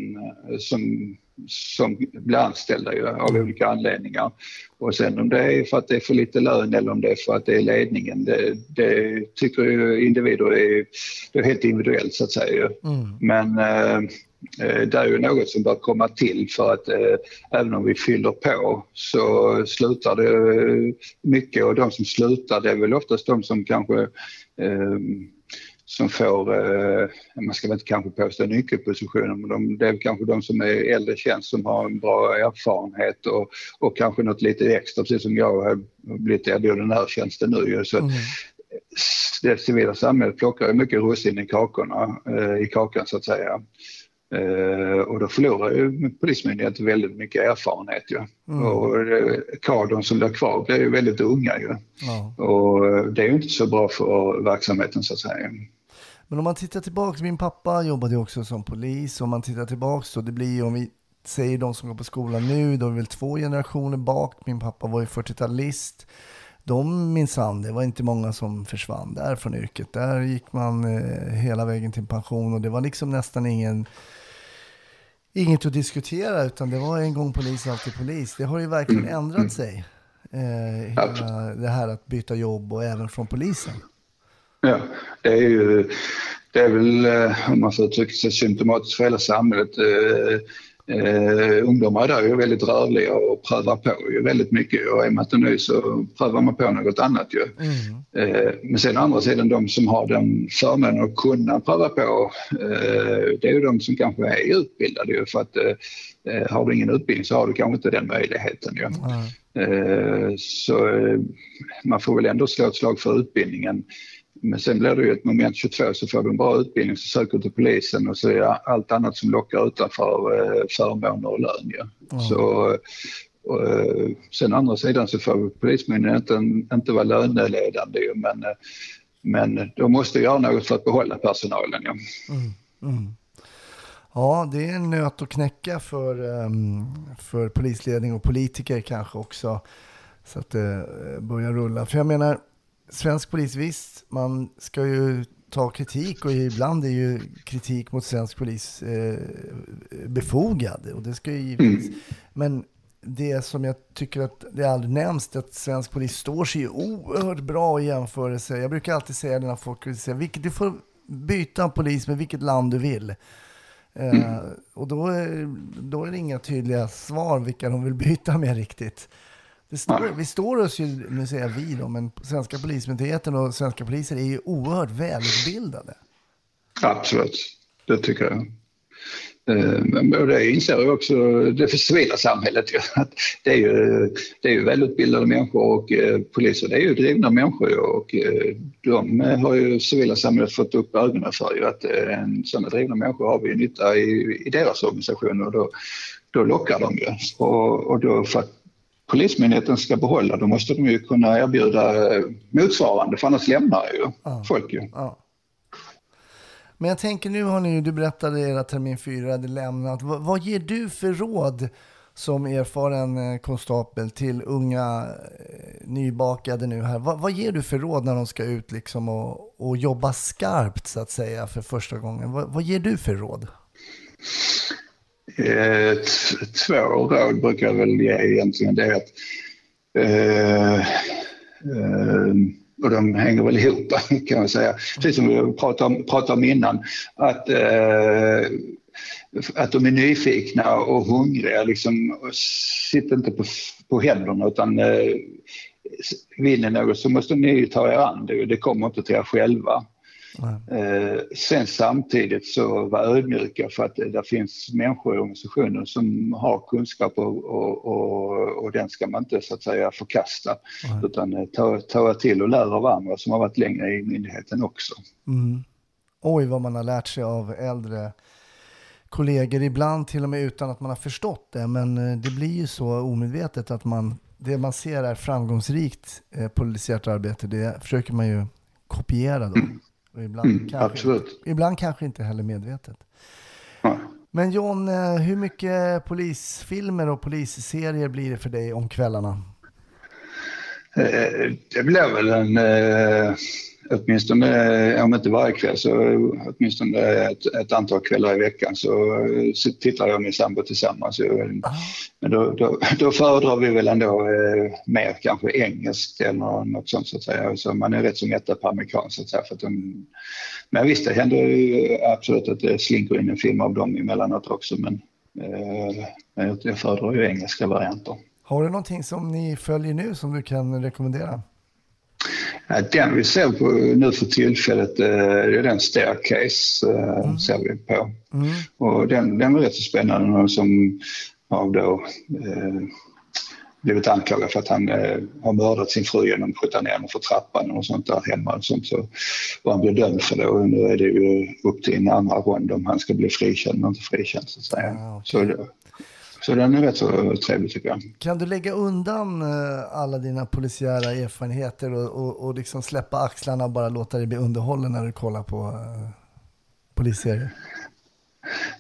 Speaker 6: som som blir anställda ju, av olika anledningar. Och sen om det är för att det är för lite lön eller om det är för att det är ledningen, det, det tycker ju individer är, det är helt individuellt så att säga. Mm. Men eh, eh, det är ju något som bör komma till för att eh, även om vi fyller på så slutar det mycket och de som slutar det är väl oftast de som kanske eh, som får, eh, man ska väl inte kanske påstå nyckelpositioner, men de, det är kanske de som är äldre tjänst som har en bra erfarenhet och, och kanske något lite extra, precis som jag har blivit erbjuden den här tjänsten nu. Så mm. Det civila samhället plockar mycket russin i kakorna, eh, i kakan så att säga. Uh, och då förlorar ju Polismyndigheten väldigt mycket erfarenhet. Ju. Mm. Och uh, kadern som blir kvar blir ju väldigt unga. Ju. Ja. Och uh, det är ju inte så bra för verksamheten så att säga.
Speaker 4: Men om man tittar tillbaka, min pappa jobbade ju också som polis. Om man tittar tillbaka så det blir ju, om vi säger de som går på skolan nu, då är väl två generationer bak. Min pappa var ju 40-talist. De minsann, det var inte många som försvann där från yrket. Där gick man eh, hela vägen till pension och det var liksom nästan ingen inget att diskutera utan det var en gång polis, alltid polis. Det har ju verkligen mm. ändrat sig. Eh, hela det här att byta jobb och även från polisen.
Speaker 6: Ja, det är ju, det är väl eh, om man får uttrycka sig symptomatiskt för hela samhället. Eh, eh, ungdomar idag är väldigt rörliga och prövar på ju väldigt mycket och är man inte ny så prövar man på något annat ju. Mm. Eh, men sen å andra sidan de som har den förmånen att kunna pröva på eh, det är ju de som kanske är utbildade ju för att eh, har du ingen utbildning så har du kanske inte den möjligheten ju. Mm. så man får väl ändå slå ett slag för utbildningen. Men sen blir det ju ett moment 22 så får du en bra utbildning så söker du till polisen och så är allt annat som lockar utanför eh, förmåner och lön. Ja. Mm. Så, och, eh, sen andra sidan så får Polismyndigheten inte, inte vara löneledande men, eh, men de måste göra något för att behålla personalen. Ja. Mm. Mm.
Speaker 4: Ja, det är en nöt att knäcka för, um, för polisledning och politiker kanske också. Så att det börjar rulla. För jag menar, svensk polis, visst, man ska ju ta kritik och ibland är ju kritik mot svensk polis eh, befogad. Och det ska ju givetvis. Mm. Men det som jag tycker att det aldrig nämns, att svensk polis står sig oerhört bra i jämförelse. Jag brukar alltid säga det när folk vill säga, vilket, du får byta polis med vilket land du vill. Eh, mm. och då är, då är det inga tydliga svar vilka de vill byta med riktigt. Står, vi står oss ju, nu säger jag vi då, men svenska polismyndigheten och svenska poliser är ju oerhört välutbildade.
Speaker 6: Absolut, det tycker jag. Eh, och det inser ju också det civila samhället. Att det, är ju, det är ju välutbildade människor och eh, poliser det är ju drivna människor och eh, de har ju civila samhället fått upp ögonen för ju att sådana drivna människor har vi nytta i, i deras organisationer och då, då lockar de ju. Och, och då för att Polismyndigheten ska behålla, då måste de ju kunna erbjuda eh, motsvarande, för annars lämnar ju ja. folk ju. Ja.
Speaker 4: Men jag tänker nu har ni, du berättade era termin fyra hade lämnat. vad, vad ger du för råd som erfaren eh, konstapel till unga eh, nybakade nu här? Vad, vad, ger du för råd när de ska ut liksom och, och jobba skarpt så att säga för första gången? Vad, vad ger du för råd?
Speaker 6: Eh, två råd brukar jag väl ge egentligen. Det är att, eh, eh, och de hänger väl ihop kan man säga, precis som vi pratade om, pratade om innan. Att, eh, att de är nyfikna och hungriga. Liksom, och sitter inte på, på händerna utan eh, vill ni något så måste ni ta er an det. Det kommer inte till er själva. Eh, sen samtidigt så vara ödmjuka för att det finns människor i organisationen som har kunskap och, och, och, och den ska man inte så att säga förkasta Nej. utan eh, ta, ta till och lära av andra som har varit längre i myndigheten också.
Speaker 4: Mm. Oj vad man har lärt sig av äldre kollegor, ibland till och med utan att man har förstått det. Men eh, det blir ju så omedvetet att man, det man ser är framgångsrikt eh, polisiärt arbete, det försöker man ju kopiera då. Mm. Och ibland,
Speaker 6: Mm,
Speaker 4: kanske,
Speaker 6: absolut.
Speaker 4: ibland kanske inte heller medvetet.
Speaker 6: Ja.
Speaker 4: Men John, eh, hur mycket polisfilmer och polisserier blir det för dig om kvällarna?
Speaker 6: Eh, Det blir väl en, eh, åtminstone, eh, om inte varje kväll, så åtminstone ett, ett antal kvällar i veckan så, så tittar jag och min sambo tillsammans. Så, Men då, då, då föredrar vi väl ändå eh, mer kanske engelskt eller något sånt så att säga. Så man är rätt så mättad på amerikanskt så att säga. För att de, men visst, det händer ju absolut att det slinker in en film av dem emellanåt också. Men, eh, jag föredrar ju engelska varianter.
Speaker 4: Har du någonting som ni följer nu som du kan rekommendera?
Speaker 6: Ja, Den vi ser på nu för tillfället eh, det är den Staircase eh, ser vi på. Och den, den var rätt så spännande. Som har då eh, blivit anklagad för att han eh, har mördat sin fru genom att skjuta ner henne för trappan och sånt där hemma. Och sånt, så, och han blev dömd för det och nu är det ju upp till en andra rond om han ska bli frikänd eller inte frikänd så att säga.
Speaker 4: Ah, okej.
Speaker 6: så, så den är rätt så trevlig tycker jag.
Speaker 4: Kan du lägga undan eh, alla dina polisiära erfarenheter och, och, och liksom släppa axlarna och bara låta dig bli underhållen när du kollar på uh, polisserier?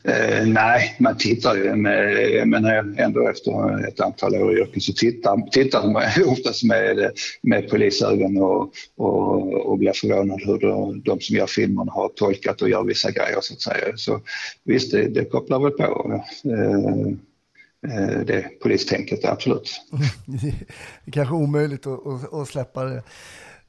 Speaker 6: Eh, nej, man tittar ju med, jag menar ändå efter ett antal år i yrket så tittar, tittar man oftast med, med polisögon och, och, och blir förvånad hur de, de som gör filmerna har tolkat och gör vissa grejer så att säga. Så visst, det, det kopplar väl på eh, eh, det polistänket, absolut.
Speaker 4: Det är kanske omöjligt att, att, att släppa det.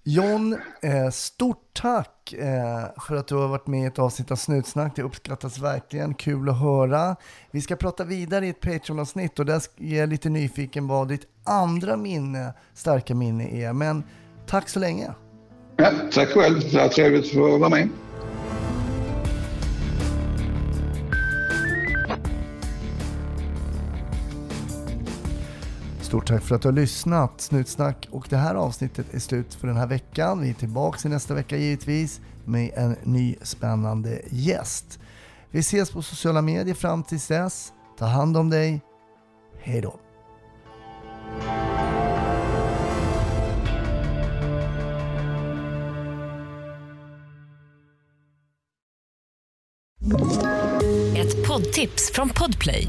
Speaker 4: John, eh, stort tack eh, för att du har varit med i ett avsnitt av Snutsnack. Det uppskattas verkligen. Kul att höra. Vi ska prata vidare i ett Patreon-avsnitt och där är jag lite nyfiken vad ditt andra minne, starka minne är. Men tack så länge.
Speaker 6: Ja, tack själv, det var trevligt att få vara med.
Speaker 4: Stort tack för att du har lyssnat. Snutsnack och det här avsnittet är slut för den här veckan. Vi är tillbaka i nästa vecka givetvis med en ny spännande gäst. Vi ses på sociala medier fram tills dess. Ta hand om dig. Hej då.
Speaker 7: Ett poddtips från Podplay.